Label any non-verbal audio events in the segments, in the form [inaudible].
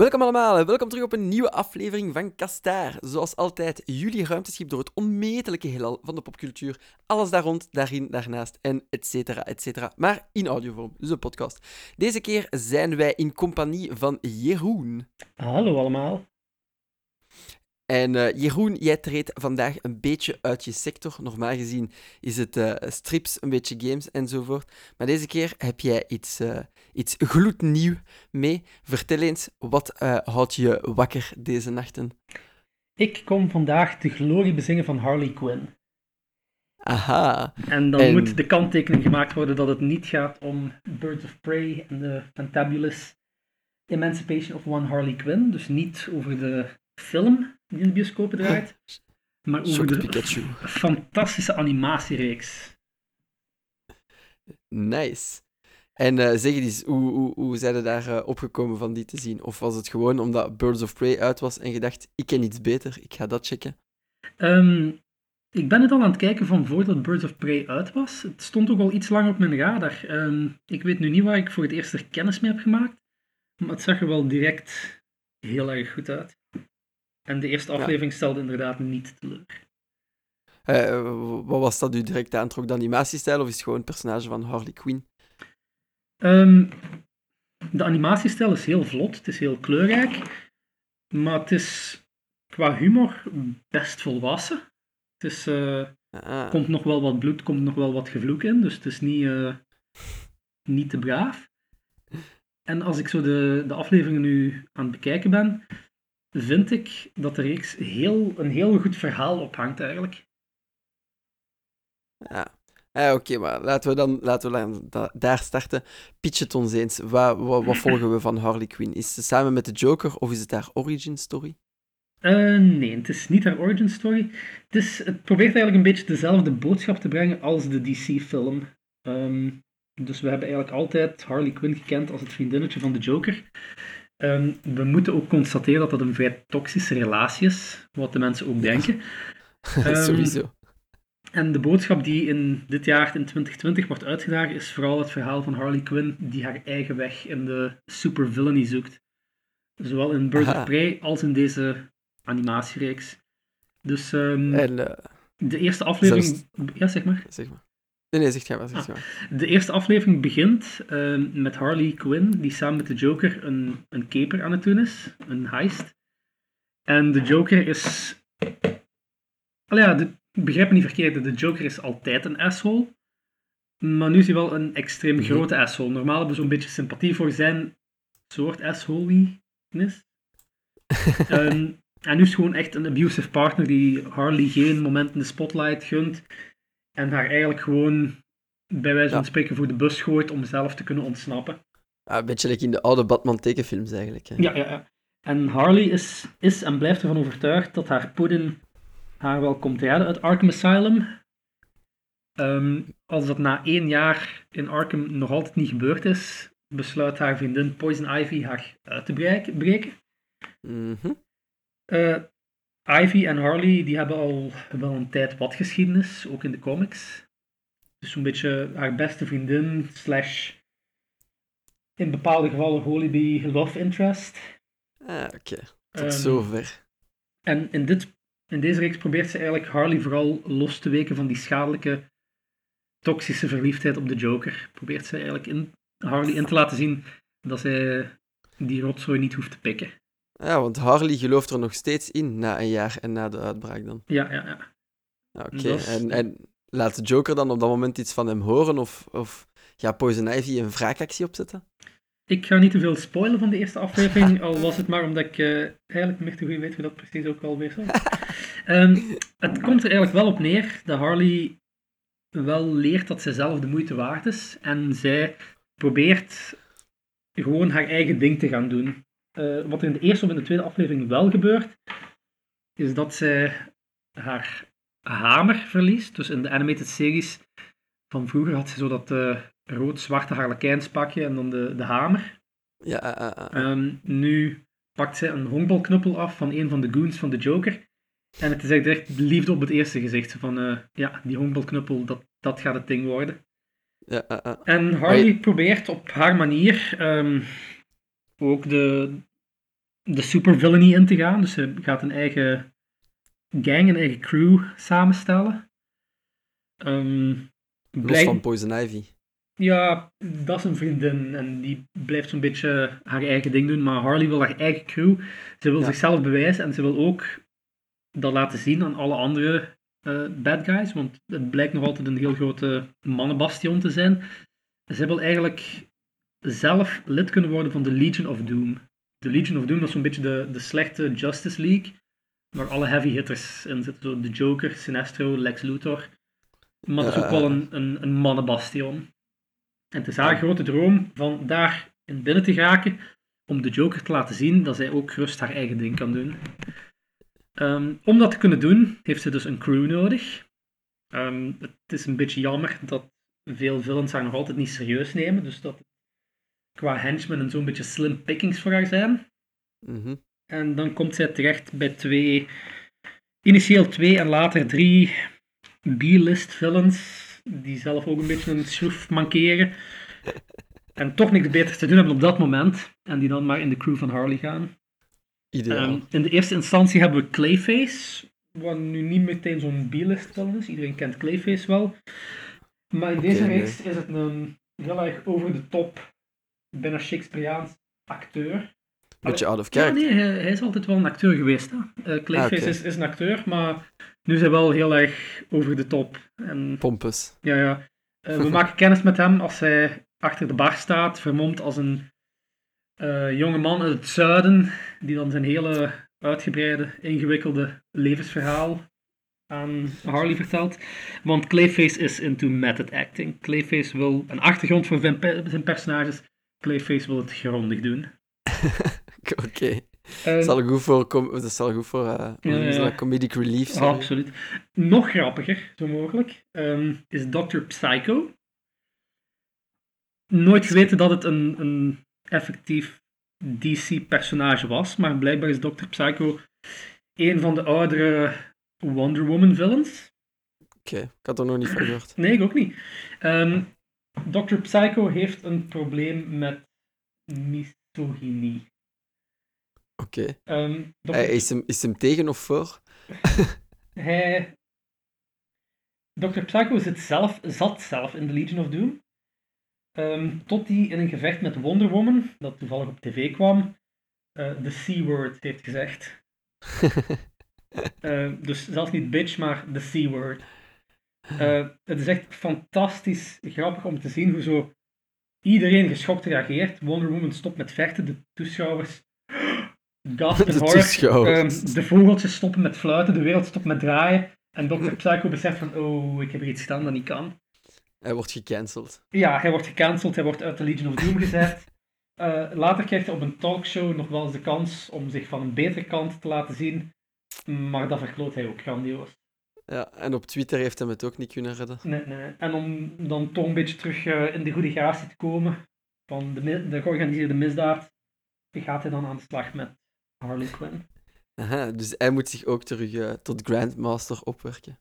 Welkom allemaal en welkom terug op een nieuwe aflevering van Kastaar. Zoals altijd, jullie ruimteschip door het onmetelijke heelal van de popcultuur. Alles daar rond, daarin, daarnaast en et cetera, et cetera. Maar in audiovorm, dus een podcast. Deze keer zijn wij in compagnie van Jeroen. Hallo allemaal. En uh, Jeroen, jij treedt vandaag een beetje uit je sector. Normaal gezien is het uh, strips, een beetje games enzovoort. Maar deze keer heb jij iets, uh, iets gloednieuw mee. Vertel eens, wat houdt je wakker deze nachten? Ik kom vandaag de glorie bezingen van Harley Quinn. Aha. En dan moet de kanttekening gemaakt worden dat het niet gaat om Birds of Prey en de Fantabulous Emancipation of One Harley Quinn. Dus niet over de film die in de bioscopen draait. Maar over de Pikachu. fantastische animatiereeks. Nice. En uh, zeg eens, hoe, hoe, hoe zijn je daar uh, opgekomen van die te zien? Of was het gewoon omdat Birds of Prey uit was en je dacht, ik ken iets beter, ik ga dat checken? Um, ik ben het al aan het kijken van voordat Birds of Prey uit was. Het stond ook al iets langer op mijn radar. Um, ik weet nu niet waar ik voor het eerst er kennis mee heb gemaakt. Maar het zag er wel direct heel erg goed uit. En de eerste aflevering stelde inderdaad niet teleur. Uh, wat was dat u direct aantrok? De animatiestijl of is het gewoon een personage van Harley Quinn? Um, de animatiestijl is heel vlot, het is heel kleurrijk, maar het is qua humor best volwassen. Het is, uh, ah. komt nog wel wat bloed, komt nog wel wat gevloek in, dus het is niet, uh, niet te braaf. En als ik zo de, de afleveringen nu aan het bekijken ben, vind ik dat de reeks heel, een heel goed verhaal ophangt eigenlijk. Ja, ja oké, maar laten we dan, laten we dan daar starten. Pitch het ons eens. Wat, wat, [clears throat] wat, volgen we van Harley Quinn? Is het samen met de Joker of is het haar origin story? Uh, nee, het is niet haar origin story. Het, is, het probeert eigenlijk een beetje dezelfde boodschap te brengen als de DC-film. Um, dus we hebben eigenlijk altijd Harley Quinn gekend als het vriendinnetje van de Joker. Um, we moeten ook constateren dat dat een vrij toxische relatie is, wat de mensen ook denken. [laughs] Um, Sowieso. En de boodschap die in dit jaar, in 2020, wordt uitgedragen, is vooral het verhaal van Harley Quinn die haar eigen weg in de supervillainy zoekt. Zowel in Birds of Prey als in deze animatiereeks. Dus um, en, uh, de eerste aflevering... Zelfs... Ja, zeg maar. Zeg maar. Nee, nee, zeg jij. Zeg ah, De eerste aflevering begint uh, met Harley Quinn, die samen met de Joker een, een caper aan het doen is, een heist. En de Joker is... Allee, ja, de, begrijp me niet verkeerd, de Joker is altijd een asshole. Maar nu is hij wel een extreem mhm. grote asshole. Normaal hebben we zo'n beetje sympathie voor zijn soort assholiness. um, [laughs] en nu is het gewoon echt een abusive partner die Harley geen moment in de spotlight gunt. En haar eigenlijk gewoon bij wijze van spreken voor de bus gooit om zelf te kunnen ontsnappen. Ja, een beetje like in de oude Batman tekenfilms eigenlijk. Hè. Ja, ja, ja. En Harley is, is en blijft ervan overtuigd dat haar pudding haar wel komt redden uit Arkham Asylum. Um, als dat na één jaar in Arkham nog altijd niet gebeurd is, besluit haar vriendin Poison Ivy haar uit te breken. Mm -hmm. uh, Ivy en Harley die hebben al wel een tijd wat geschiedenis, ook in de comics. Dus zo'n beetje haar beste vriendin, slash in bepaalde gevallen Holyby love interest. Ah, oké. Tot um, zover. En in, dit, in deze reeks probeert ze eigenlijk Harley vooral los te weken van die schadelijke, toxische verliefdheid op de Joker. Probeert ze eigenlijk in, Harley in te laten zien dat zij die rotzooi niet hoeft te pikken. Ja, want Harley gelooft er nog steeds in na een jaar en na de uitbraak dan. Ja, ja, ja. Oké, en, en laat de Joker dan op dat moment iets van hem horen? Of, of gaat Poison Ivy een wraakactie opzetten? Ik ga niet te veel spoilen van de eerste aflevering, al was het maar omdat ik uh, eigenlijk niet te goed weet hoe dat precies ook alweer zo. um, [laughs] het komt er eigenlijk wel op neer dat Harley wel leert dat zij zelf de moeite waard is. En zij probeert gewoon haar eigen ding te gaan doen. Uh, wat er in de eerste of in de tweede aflevering wel gebeurt, is dat zij haar hamer verliest. Dus in de animated series van vroeger had ze zo dat uh, rood-zwarte harlekijnspakje en dan de, de hamer. Ja, uh, um, nu pakt zij een honkbalknuppel af van een van de goons van de Joker. En het is echt echt liefde op het eerste gezicht. Van, uh, ja, die honkbalknuppel, dat, dat gaat het ding worden. Ja, En Harley probeert op haar manier um, ook de, de supervillainy in te gaan. Dus ze gaat een eigen gang, een eigen crew samenstellen. Um, Los van Poison Ivy. Ja, dat is een vriendin en die blijft zo'n beetje haar eigen ding doen. Maar Harley wil haar eigen crew. Ze wil Ja. zichzelf bewijzen en ze wil ook dat laten zien aan alle andere eh, bad guys. Want het blijkt nog altijd een heel grote mannenbastion te zijn. Ze wil eigenlijk zelf lid kunnen worden van de Legion of Doom. De Legion of Doom is zo'n beetje de, de slechte Justice League. Waar alle heavy hitters in zitten. Zo de Joker, Sinestro, Lex Luthor. Maar dat is ook wel een, een, een mannenbastion. En het is haar grote droom van daar in binnen te geraken, om de Joker te laten zien dat zij ook gerust haar eigen ding kan doen. Ehm, om dat te kunnen doen, heeft ze dus een crew nodig. Ehm, het is een beetje jammer dat veel villains haar nog altijd niet serieus nemen, dus dat qua henchmen en zo'n beetje slim pickings voor haar zijn. Mhm. En dan komt zij terecht bij twee, initieel twee en later drie B-list villains, die zelf ook een beetje een schroef mankeren. [laughs] En toch niks beters te doen hebben op dat moment. En die dan maar in de crew van Harley gaan. Ideaal. Ehm, in de eerste instantie hebben we Clayface, wat nu niet meteen zo'n B-list villain is. Iedereen kent Clayface wel. Maar in deze nee. reeks is het een heel erg over de top, bijna Shakespeareaans acteur. Beetje out of Ja, character. nee, hij, hij is altijd wel een acteur geweest. Hè. Eh, Clayface Ah, is, is een acteur, maar nu is hij wel heel erg over de top. En Pompus. ja, ja. Eh, we [laughs] maken kennis met hem als hij achter de bar staat, vermomd als een eh, jonge man uit het zuiden, die dan zijn hele uitgebreide, ingewikkelde levensverhaal aan Harley vertelt. Want Clayface is into method acting. Clayface wil een achtergrond voor zijn personages. Clayface wil het grondig doen. [laughs] Oké. Eh, Dat zal goed voor, com- dat zal goed voor uh, comedic relief Ja, zijn. absoluut. Nog grappiger, zo mogelijk, ehm, is Dr. Psycho. Nooit geweten dat het een, een effectief DC-personage was, maar blijkbaar is Dr. Psycho een van de oudere Wonder Woman villains. Oké, ik had er nog niet van gehoord. Nee, ik ook niet. Ehm, Dr. Psycho heeft een probleem met misogynie. Oké. Ehm, Dr. Eh, is, hem, is hem tegen of voor? [laughs] Hij... Dr. Psycho zit zelf, zat zelf in de Legion of Doom. Ehm, tot hij in een gevecht met Wonder Woman, dat toevallig op tv kwam, eh, de C-word heeft gezegd. [laughs] Eh, dus zelfs niet bitch, maar de C-word. Eh, het is echt fantastisch grappig om te zien hoe zo iedereen geschokt reageert. Wonder Woman stopt met vechten, de toeschouwers gasp De horror. Ehm, de vogeltjes stoppen met fluiten, de wereld stopt met draaien. En Dr. Psycho beseft van, oh, ik heb er iets staan dat niet kan. Hij wordt gecanceld. Ja, hij wordt gecanceld, hij wordt uit de Legion of Doom gezet. [laughs] Eh, later krijgt hij op een talkshow nog wel eens de kans om zich van een betere kant te laten zien. Maar dat verkloot hij ook grandioos. Ja, en op Twitter heeft hij het ook niet kunnen redden. Nee, nee. En om dan toch een beetje terug eh, in de goede gratie te komen van de, de georganiseerde misdaad, gaat hij dan aan de slag met Harley Quinn. Aha, dus hij moet zich ook terug eh, tot Grandmaster opwerken.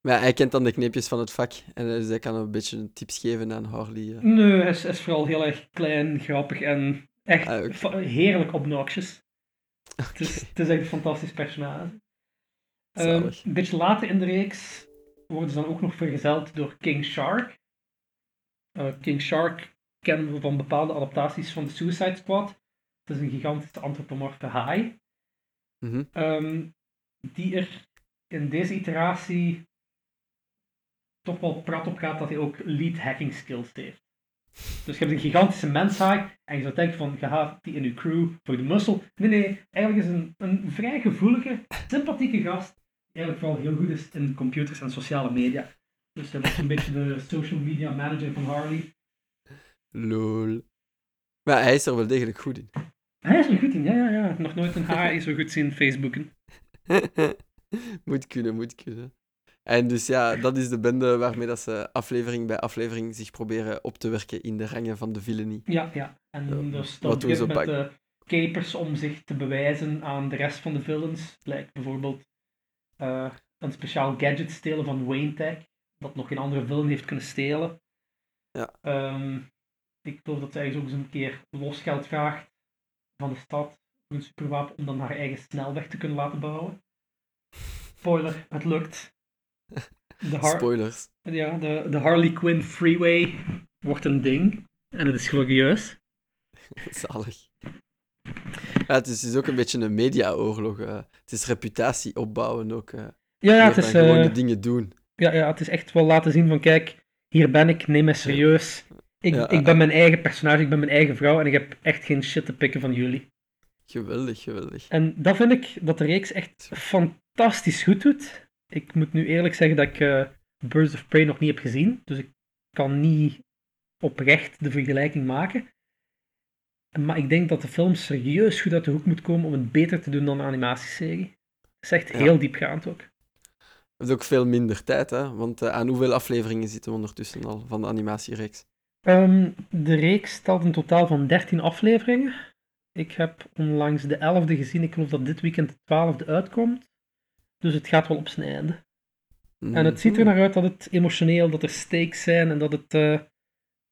Maar ja, hij kent dan de kneepjes van het vak. En dus hij kan een beetje tips geven aan Harley. eh. Nee, hij is, hij is vooral heel erg klein, grappig en echt Ah, heerlijk obnoxious. Het is, [laughs] het is echt een fantastisch personage. Ehm, een beetje later in de reeks worden ze dan ook nog vergezeld door King Shark. Eh, King Shark kennen we van bepaalde adaptaties van de Suicide Squad. Het is een gigantische antropomorfe haai. Mhm. Ehm, die er in deze iteratie toch wel prat op gaat dat hij ook lead hacking skills heeft. Dus je hebt een gigantische menshaai en je zou denken van, je haalt die in je crew voor de muscle. Nee, nee, eigenlijk is een, een vrij gevoelige, sympathieke gast, eigenlijk vooral heel goed is in computers en sociale media. Dus hij wordt een [laughs] beetje de social media manager van Harley. Lol. Maar hij is er wel degelijk goed in. Hij is er goed in, ja, ja, ja. Nog nooit een haai zo goed zien Facebooken. [laughs] moet kunnen, moet kunnen. En dus ja, dat is de bende waarmee dat ze aflevering bij aflevering zich proberen op te werken in de rangen van de villainy. Ja, ja. En Ja, dus dat begint met de capers om zich te bewijzen aan de rest van de villains. Lijkt bijvoorbeeld eh, een speciaal gadget stelen van Wayne Tech, dat nog geen andere villain heeft kunnen stelen. Ja. Ehm, ik geloof dat zij ook eens een keer losgeld vraagt van de stad een superwapen om dan haar eigen snelweg te kunnen laten bouwen. Spoiler, het lukt. [laughs] De Har- Spoilers. ja, de, de Harley Quinn Freeway wordt een ding. En het is glorieus. [laughs] Zalig. Ja, het is, het is ook een beetje een mediaoorlog. eh. Het is reputatie opbouwen ook. eh. Ja, ja, het is, gewoon eh, de dingen doen. ja, ja, het is echt wel laten zien van kijk, hier ben ik, neem mij serieus. Ik, Ja, ik ben mijn eigen personage, ik ben mijn eigen vrouw en ik heb echt geen shit te pikken van jullie. Geweldig, geweldig. En dat vind ik dat de reeks echt fantastisch goed doet. Ik moet nu eerlijk zeggen dat ik Birds of Prey nog niet heb gezien, dus ik kan niet oprecht de vergelijking maken. Maar ik denk dat de film serieus goed uit de hoek moet komen om het beter te doen dan een animatieserie. Het is echt Ja. heel diepgaand ook. We hebben ook veel minder tijd, hè? Want eh, aan hoeveel afleveringen zitten we ondertussen al van de animatiereeks? Ehm, de reeks telt een totaal van 13 afleveringen. Ik heb onlangs de 11e gezien. Ik geloof dat dit weekend de 12e uitkomt. Dus het gaat wel op zijn einde. En het ziet er Mhm. naar uit dat het emotioneel, dat er stakes zijn en dat het. eh,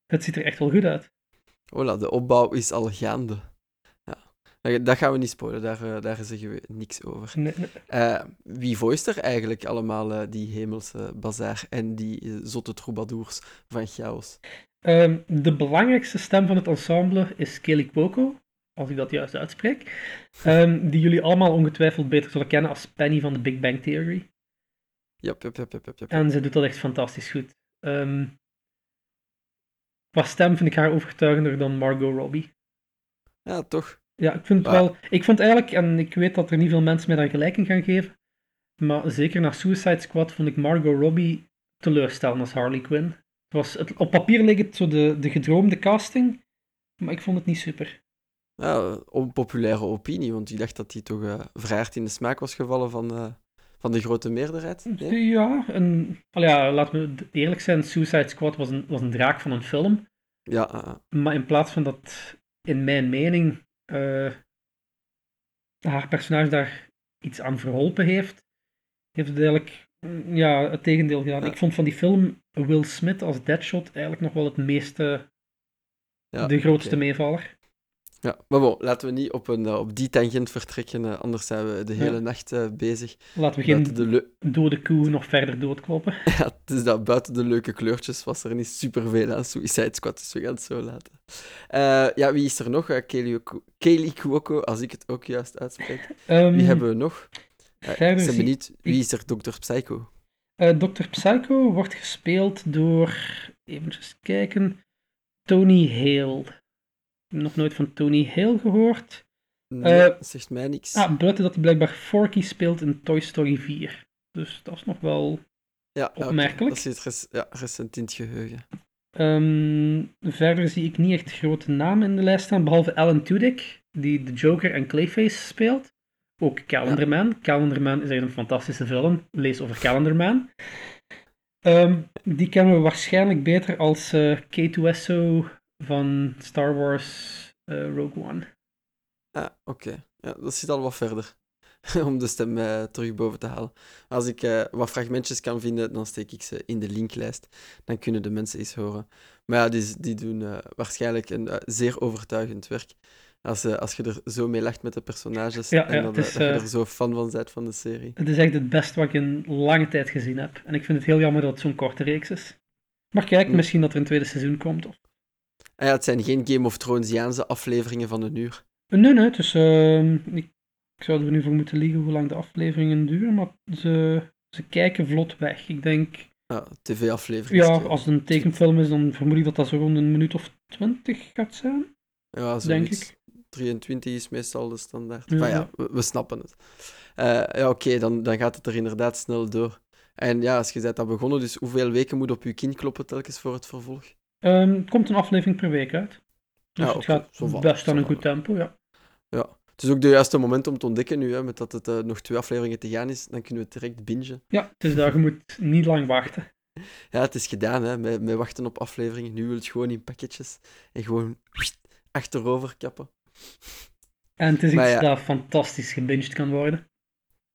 het ziet er echt wel goed uit. Voilà, de opbouw is al gaande. Ja. Dat- gaan we niet spoilen, daar, eh, daar zeggen we niks over. Nee, nee. Eh, wie voiced er eigenlijk allemaal eh, die hemelse bazaar en die zotte troubadours van chaos? Ehm, de belangrijkste stem van het ensemble is Kelly Cuoco, als ik dat juist uitspreek. Ehm, die jullie allemaal ongetwijfeld beter zullen kennen als Penny van de Big Bang Theory. Jap, jap, jap, jap, jap. En ze doet dat echt fantastisch goed. Ehm, qua stem vind ik haar overtuigender dan Margot Robbie. Ja, toch? Ja, ik vind het wel. Ik vond eigenlijk, en ik weet dat er niet veel mensen mij daar gelijk in gaan geven, maar zeker na Suicide Squad vond ik Margot Robbie teleurstellend als Harley Quinn. Het was, het, op papier leek het zo de, de gedroomde casting, maar ik vond het niet super. Ja, onpopulaire opinie, want ik dacht dat die toch eh vrij hard in de smaak was gevallen van, eh, van de grote meerderheid. Nee? Ja, en ja, laten we eerlijk zijn, Suicide Squad was een, was een draak van een film. Ja, ah, ah. Maar in plaats van dat, in mijn mening, eh, haar personage daar iets aan verholpen heeft, heeft het eigenlijk mm, ja, het tegendeel gedaan. Ja. Ik vond van die film Will Smith als Deadshot eigenlijk nog wel het meeste, ja de grootste meevaller. Ja, maar bon, laten we niet op, een, eh, op die tangent vertrekken, eh, anders zijn we de Ja. hele nacht eh, bezig. Laten we Buiten geen de, dode koe nog verder doodkloppen. [laughs] ja, het is dat buiten de leuke kleurtjes was er niet superveel aan Suicide Squad, dus we gaan het zo laten. Ja, wie is er nog? Eh, Kelly, Cuoco, als ik het ook juist uitspreek. Ehm, Wie hebben we nog? Ik ben benieuwd, wie is er Dr. Psycho? Dr. Psycho wordt gespeeld door, even kijken, Tony Hale. Nog nooit van Tony Hale gehoord. Nee, Eh, zegt mij niks. Ah, buiten dat hij blijkbaar Forky speelt in Toy Story 4. Dus dat is nog wel... ja, opmerkelijk. Dat zit rec- ja, recent in het geheugen. Ehm, verder zie ik niet echt grote namen in de lijst staan, behalve Alan Tudyk, die de Joker en Clayface speelt. Ook Calendarman. Calendarman is echt een fantastische film. Lees over Calendarman. Ehm, die kennen we waarschijnlijk beter als eh K2SO van Star Wars eh, Rogue One. Ah, oké. Ja, dat zit al wat verder. [laughs] Om de stem eh, terug boven te halen. Als ik eh, wat fragmentjes kan vinden, dan steek ik ze in de linklijst. Dan kunnen de mensen eens horen. Maar ja, die, die doen waarschijnlijk een zeer overtuigend werk. Als, als je er zo mee lacht met de personages Ja, en ja, dat, het is, dat je er zo fan van bent van de serie. Het is echt het beste wat ik in lange tijd gezien heb. En ik vind het heel jammer dat het zo'n korte reeks is. Maar kijk, Hm. misschien dat er een tweede seizoen komt. Of... Ah ja, het zijn geen Game of Thronesiaanse afleveringen van een uur. Nee, nee, dus ik, ik zou er nu voor moeten liegen hoe lang de afleveringen duren, maar ze, ze kijken vlot weg. Ik denk, Ja, tv-afleveringen. ja, als het een tekenfilm is, dan vermoed ik dat dat zo rond een minuut of twintig gaat zijn. Ja, denk zoiets. 23 is meestal de standaard. Ja, Maar ja, we, we snappen het. Eh, ja, oké, dan, dan gaat het er inderdaad snel door. En ja, als je bent dat begonnen, dus hoeveel weken moet op je kin kloppen telkens voor het vervolg? Het komt een aflevering per week uit. Dus Ja, het gaat best aan een goed tempo, ja. Ja. Het is ook de juiste moment om te ontdekken nu, hè, met dat het eh, nog twee afleveringen te gaan is. Dan kunnen we het direct bingen. Ja, dus daar je moet niet lang wachten. Ja, het is gedaan, hè, met, met wachten op afleveringen. Nu wil je gewoon in pakketjes en gewoon achterover kappen. En het is iets ja. dat fantastisch gebinged kan worden.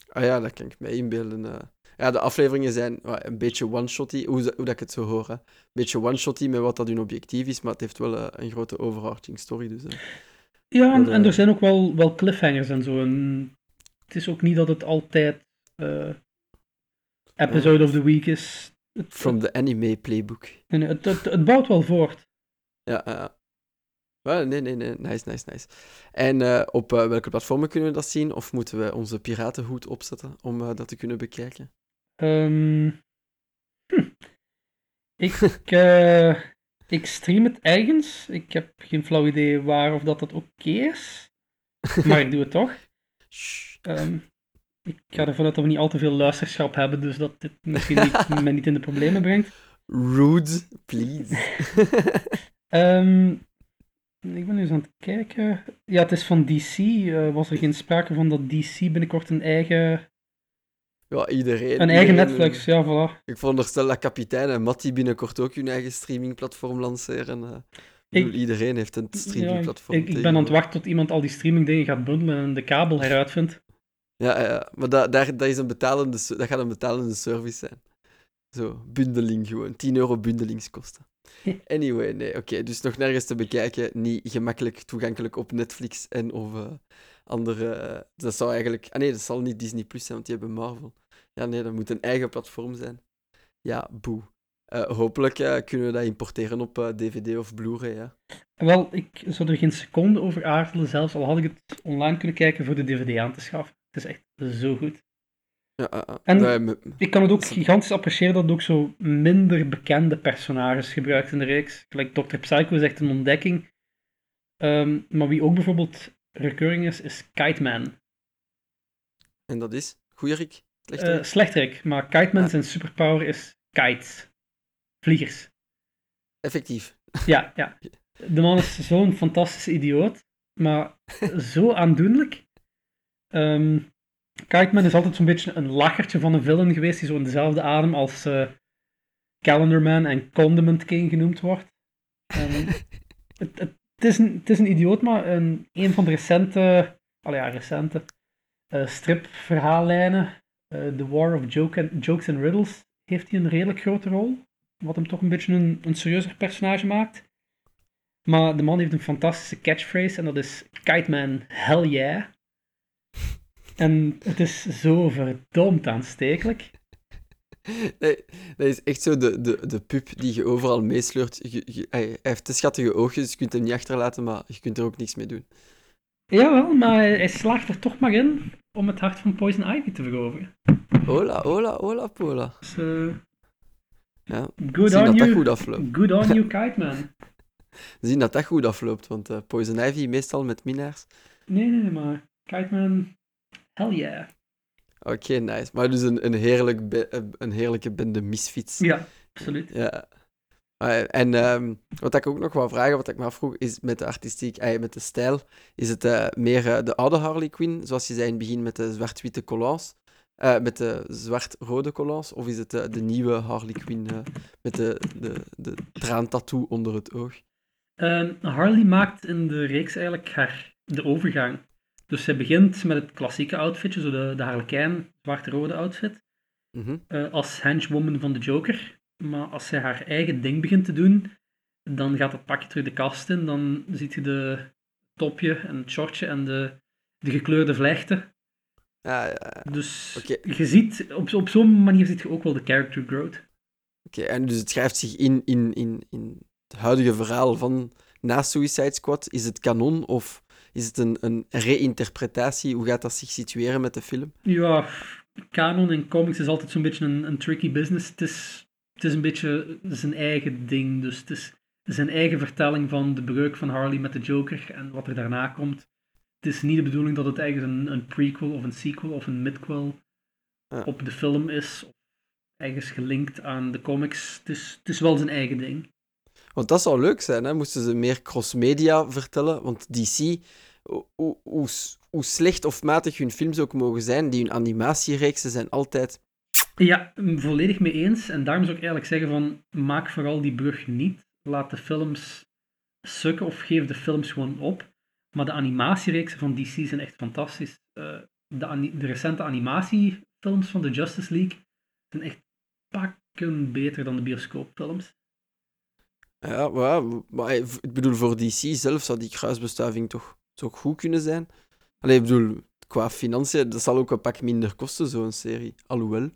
Ah ja, dat kan ik me inbeelden. eh. Ja, de afleveringen zijn een beetje one-shotty, hoe, hoe dat ik het zo hoor. Hè. Een beetje one-shotty met wat dat hun objectief is, maar het heeft wel eh, een grote overarching story. Dus, eh. Ja, en, en eh, er zijn ook wel, wel cliffhangers en zo. En het is ook niet dat het altijd episode of the week is. From the anime playbook. nee, het, het, het bouwt wel voort. Ja, ja. Nee, nee, nee. Nice, nice, nice. En op welke platformen kunnen we dat zien? Of moeten we onze piratenhoed opzetten om dat te kunnen bekijken? Ehm, hm. Ik, [laughs] eh, ik stream het ergens. Ik heb geen flauw idee waar of dat dat oké is. Maar ik doe het toch. Ehm, ik ga ervan uit dat we niet al te veel luisterschap hebben, dus dat dit misschien niet, [laughs] me niet in de problemen brengt. Rude, please. [laughs] Ehm, ik ben nu eens aan het kijken. Ja, het is van DC. Eh, was er geen sprake van dat DC binnenkort een eigen, ja, iedereen. een eigen iedereen- Netflix, ja, voilà. Ik veronderstel dat kapitein en Matty binnenkort ook hun eigen streamingplatform lanceren. eh. Ik bedoel, iedereen heeft een Ja, ik, streamingplatform. ik, ik ben aan het wachten tot iemand al die streamingdingen gaat bundelen en de kabel heruitvindt. Ja, ja, maar dat, daar, dat, is een betalende, dat gaat een betalende service zijn. Zo, bundeling gewoon. 10 euro bundelingskosten. Anyway, nee, oké. dus nog nergens te bekijken. Niet gemakkelijk toegankelijk op Netflix en of eh, andere... eh, dat zou eigenlijk... Ah nee, dat zal niet Disney Plus zijn, want die hebben Marvel. Ja, nee, dat moet een eigen platform zijn. Ja, boe. Eh, hopelijk eh, kunnen we dat importeren op eh, DVD of Blu-ray, ja. Wel, ik zou er geen seconde over aarzelen, zelfs al had ik het online kunnen kijken voor de DVD aan te schaffen. Het is echt zo goed. ja. En- Nee, me- Ik kan het ook gigantisch appreciëren dat het ook zo minder bekende personages gebruikt in de reeks. Gelijk Dr. Psycho is echt een ontdekking. Ehm, maar wie ook bijvoorbeeld recurring is, is Kite Man. en dat is? Goeierik? Eh Slechterik? slechterik, maar Kite Man Ah. zijn superpower is kites. Vliegers. Effectief. Ja, ja. De man is zo'n fantastische idioot, maar [laughs] zo aandoenlijk. Ehm Kite Man is altijd zo'n beetje een lachertje van een villain geweest, die zo in dezelfde adem als eh Calendar Man en Condiment King genoemd wordt. Ehm, [laughs] het, het, het is een, het is een idioot, maar een, een van de recente, al ja, recente eh, stripverhaallijnen, eh, The War of Joke and- Jokes and Riddles, heeft hij een redelijk grote rol. Wat hem toch een beetje een, een serieuzer personage maakt. Maar de man heeft een fantastische catchphrase en dat is Kite Man, hell yeah. En het is zo verdomd aanstekelijk. Nee, dat is echt zo de, de, de pup die je overal meesleurt. Je- je- hij heeft te schattige oogjes, dus je kunt hem niet achterlaten, maar je kunt er ook niks mee doen. Jawel, maar hij slaagt er toch maar in om het hart van Poison Ivy te veroveren. Hola, hola, hola, pola. Dus, eh, Ja, good zien on dat dat you. goed afloopt. Good on you, [laughs] Kite Man. Zien dat dat goed afloopt, want eh, Poison Ivy meestal met minnaars. Nee, nee, nee, maar Kite Man, hell yeah. Oké, nice. Maar dus een, een, heerlijk be- een heerlijke bende misfits. Ja, absoluut. Ja. En ehm, wat ik ook nog wou vragen, wat ik me afvroeg, is met de artistiek, eh, met de stijl, is het eh, meer eh, de oude Harley Quinn, zoals je zei in het begin met de zwart-witte collants, met de zwart-rode collants, of is het de nieuwe Harley Quinn met de, de, de traantattoo onder het oog? Ehm, Harley maakt in de reeks eigenlijk haar, de overgang. Dus zij begint met het klassieke outfitje, zo de, de Harlekijn, zwart-rode outfit, Mhm. als henchwoman van de Joker. Maar als zij haar eigen ding begint te doen, dan gaat het pakje terug de kast in. Dan ziet je de topje en het shortje en de, de gekleurde vlechten. Ja, ja, ja. Dus je ziet, op, op zo'n manier zie je ook wel de character growth. Oké, en dus het schrijft zich in, in, in, in het huidige verhaal van na Suicide Squad. Is het kanon of is het een, een reïnterpretatie? Hoe gaat dat zich situeren met de film? Ja, canon in comics is altijd zo'n beetje een, een tricky business. Het is, het is een beetje zijn eigen ding. Dus het is zijn eigen vertelling van de breuk van Harley met de Joker en wat er daarna komt. Het is niet de bedoeling dat het ergens een, een prequel of een sequel of een midquel Ja. op de film is. Of ergens gelinkt aan de comics. Het is, het is wel zijn eigen ding. Want dat zou leuk zijn, hè? moesten ze meer cross-media vertellen. Want DC, hoe, hoe slecht of matig hun films ook mogen zijn, die hun animatiereeksen zijn altijd... Ja, volledig mee eens. En daarom zou ik eigenlijk zeggen van, maak vooral die brug niet. Laat de films sukken of geef de films gewoon op. Maar de animatiereeksen van DC zijn echt fantastisch. Eh, de, de recente animatiefilms van de Justice League zijn echt pakken beter dan de bioscoopfilms. Ja, maar, maar ik bedoel, voor DC zelf zou die kruisbestuiving toch ook goed kunnen zijn. Allee, ik bedoel, qua financiën, dat zal ook een pak minder kosten, zo'n serie. Alhoewel.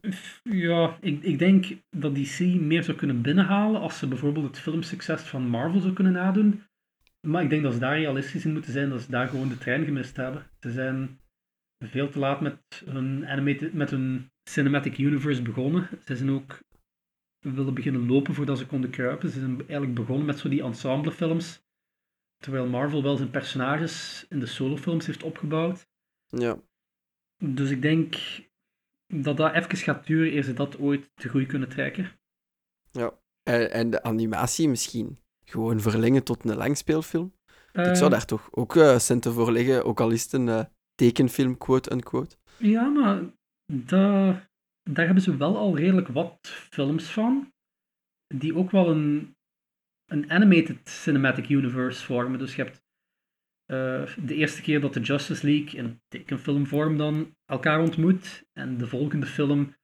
Ja, ik, ik denk dat DC meer zou kunnen binnenhalen als ze bijvoorbeeld het filmsucces van Marvel zou kunnen nadoen. Maar ik denk dat ze daar realistisch in moeten zijn, dat ze daar gewoon de trein gemist hebben. Ze zijn veel te laat met hun, met hun cinematic universe begonnen. Ze zijn ook willen beginnen lopen voordat ze konden kruipen. Ze zijn eigenlijk begonnen met zo die ensemblefilms. Terwijl Marvel wel zijn personages in de solofilms heeft opgebouwd. Ja. Dus ik denk dat dat even gaat duren eer ze dat ooit te groei kunnen trekken. Ja. En, en de animatie misschien gewoon verlengen tot een langspeelfilm. ik zou Eh, daar toch ook eh, centen voor leggen, ook al is het een eh, tekenfilm, quote-unquote. Ja, maar da- daar hebben ze wel al redelijk wat films van. Die ook wel een, een animated cinematic universe vormen. Dus je hebt eh, de eerste keer dat de Justice League in tekenfilmvorm dan elkaar ontmoet. En de volgende film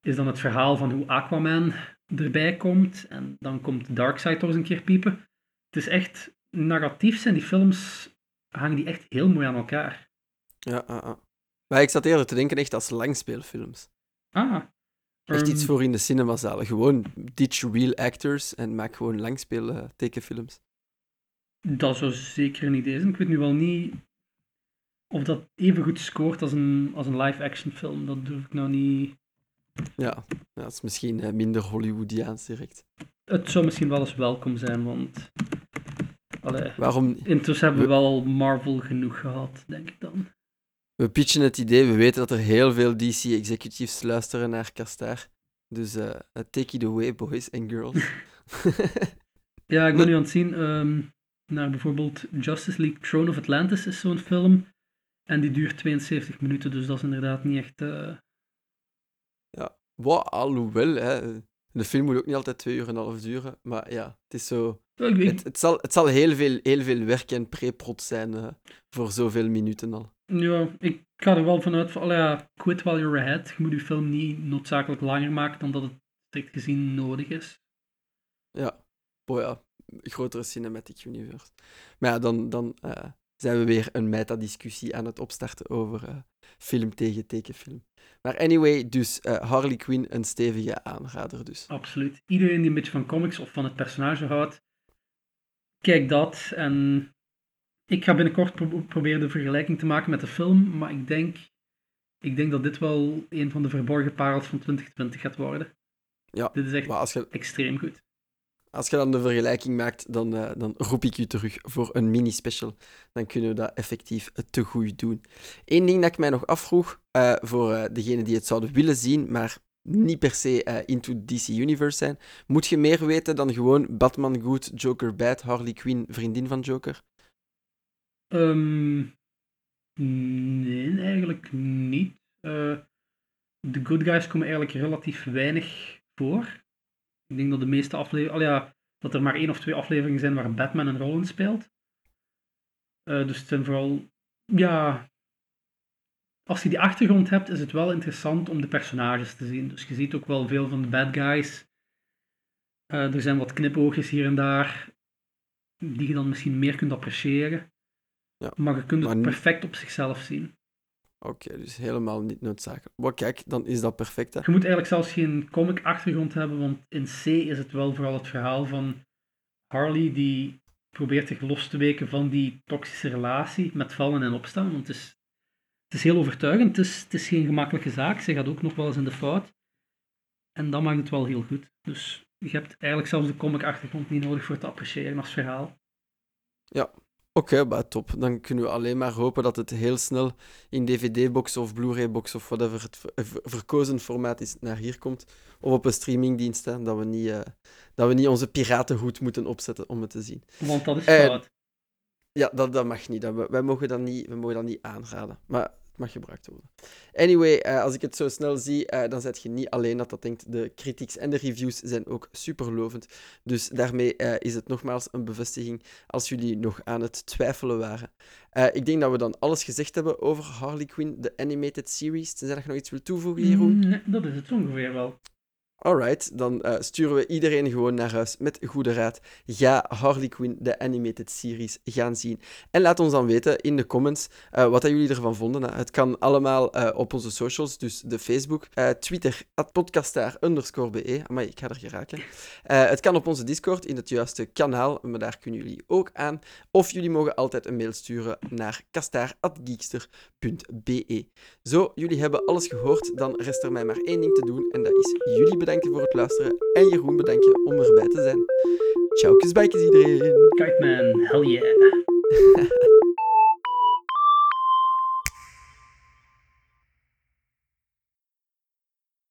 is dan het verhaal van hoe Aquaman erbij komt. En dan komt Darkseid toch eens een keer piepen. Het is echt, narratief zijn die films, hangen die echt heel mooi aan elkaar. Ja, ah, ah. Maar ik zat eerder te denken echt als langspeelfilms. Ah. Echt ehm, iets voor in de cinemazalen. Gewoon ditch real actors en maak gewoon langspeel tekenfilms. Dat zou zeker een idee zijn. Ik weet nu wel niet of dat even goed scoort als een, als een live-action film. Dat durf ik nou niet. Ja, dat is misschien eh, minder Hollywoodiaans direct. Het zou misschien wel eens welkom zijn, want. Allee, Waarom? intussen hebben we We- wel Marvel genoeg gehad, denk ik dan. We pitchen het idee, we weten dat er heel veel DC-executives luisteren naar Kastar. Dus eh, take it away, boys and girls. [laughs] Ja, ik ben [laughs] nu aan het zien ehm, naar bijvoorbeeld Justice League Throne of Atlantis is zo'n film. En die duurt 72 minuten, dus dat is inderdaad niet echt. eh, Wat, alhoewel, hè, de film moet ook niet altijd twee uur en een half duren. Maar ja, het is zo... ik Het, het, zal, het zal heel veel, heel veel werk en pre-prod zijn eh, voor zoveel minuten al. Ja, ik ga er wel vanuit van, ja, quit while you're ahead. Je moet je film niet noodzakelijk langer maken dan dat het strikt gezien nodig is. Ja, boy, ja, grotere cinematic universe. Maar ja, dan, dan eh, zijn we weer een meta-discussie aan het opstarten over eh, film tegen tekenfilm. Maar anyway, dus eh, Harley Quinn een stevige aanrader dus. Absoluut. Iedereen die een beetje van comics of van het personage houdt, kijk dat. En ik ga binnenkort pro- proberen de vergelijking te maken met de film, maar ik denk, ik denk dat dit wel een van de verborgen parels van 2020 gaat worden. Ja, Dit is echt Maar als je, extreem goed. Als je dan de vergelijking maakt, dan, eh, dan roep ik u terug voor een mini-special. Dan kunnen we dat effectief te goed doen. Eén ding dat ik mij nog afvroeg, eh, voor eh, degenen die het zouden willen zien, maar niet per se into DC Universe zijn, moet je meer weten dan gewoon Batman goed, Joker bad, Harley Quinn vriendin van Joker? Ehm, nee, eigenlijk niet. De good guys komen eigenlijk relatief weinig voor. Ik denk dat de meeste afleveringen, ja, dat er maar één of twee afleveringen zijn waar Batman een rol in speelt. Eh, dus het zijn vooral, ja, als je die achtergrond hebt, is het wel interessant om de personages te zien. Dus je ziet ook wel veel van de bad guys. Eh, er zijn wat knipoogjes hier en daar, die je dan misschien meer kunt appreciëren. Ja, Maar je kunt het maar perfect op zichzelf zien. Oké, dus helemaal niet noodzakelijk. Maar kijk, dan is dat perfect. Hè? Je moet eigenlijk zelfs geen comic achtergrond hebben, want in C is het wel vooral het verhaal van Harley die probeert zich los te weken van die toxische relatie met vallen en opstaan. Want het is, het is heel overtuigend, het is, het is geen gemakkelijke zaak. Ze gaat ook nog wel eens in de fout. En dat maakt het wel heel goed. Dus je hebt eigenlijk zelfs de comic achtergrond niet nodig voor te appreciëren als verhaal. Oké, maar top. Dan kunnen we alleen maar hopen dat het heel snel in DVD-box of Blu-ray-box of whatever het ver- ver- verkozen formaat is naar hier komt. Of op een streamingdienst, hè, dat, we niet, eh, dat we niet onze piratenhoed moeten opzetten om het te zien. Want dat is Eh, fout. Ja, dat, dat mag niet. Dat, we- wij, mogen dat niet. We mogen dat niet aanraden. Maar mag gebruikt worden. Anyway, eh, als ik het zo snel zie, eh, dan zet je niet alleen dat dat denkt. De critics en de reviews zijn ook superlovend. Dus daarmee eh, is het nogmaals een bevestiging als jullie nog aan het twijfelen waren. Ik denk dat we dan alles gezegd hebben over Harley Quinn, de animated series. Tenzij dat je nog iets wil toevoegen, Jeroen. Mm, Nee, dat is het ongeveer wel. Alright, dan uh, sturen we iedereen gewoon naar huis met goede raad. Ga Harley Quinn, de animated series, gaan zien. En laat ons dan weten in de comments uh, wat jullie ervan vonden. Het kan allemaal uh, op onze socials, dus de Facebook, Twitter, podcastaar underscore. Maar ik ga er geraken. het kan op onze Discord in het juiste kanaal, maar daar kunnen jullie ook aan. Of jullie mogen altijd een mail sturen naar kastaar.geekster.be. Zo, jullie hebben alles gehoord. Dan rest er mij maar één ding te doen en dat is jullie bedanken voor het luisteren. En Jeroen, bedankt je om erbij te zijn. Ciao, kusbijkjes iedereen. Kijk man, hell yeah. [laughs]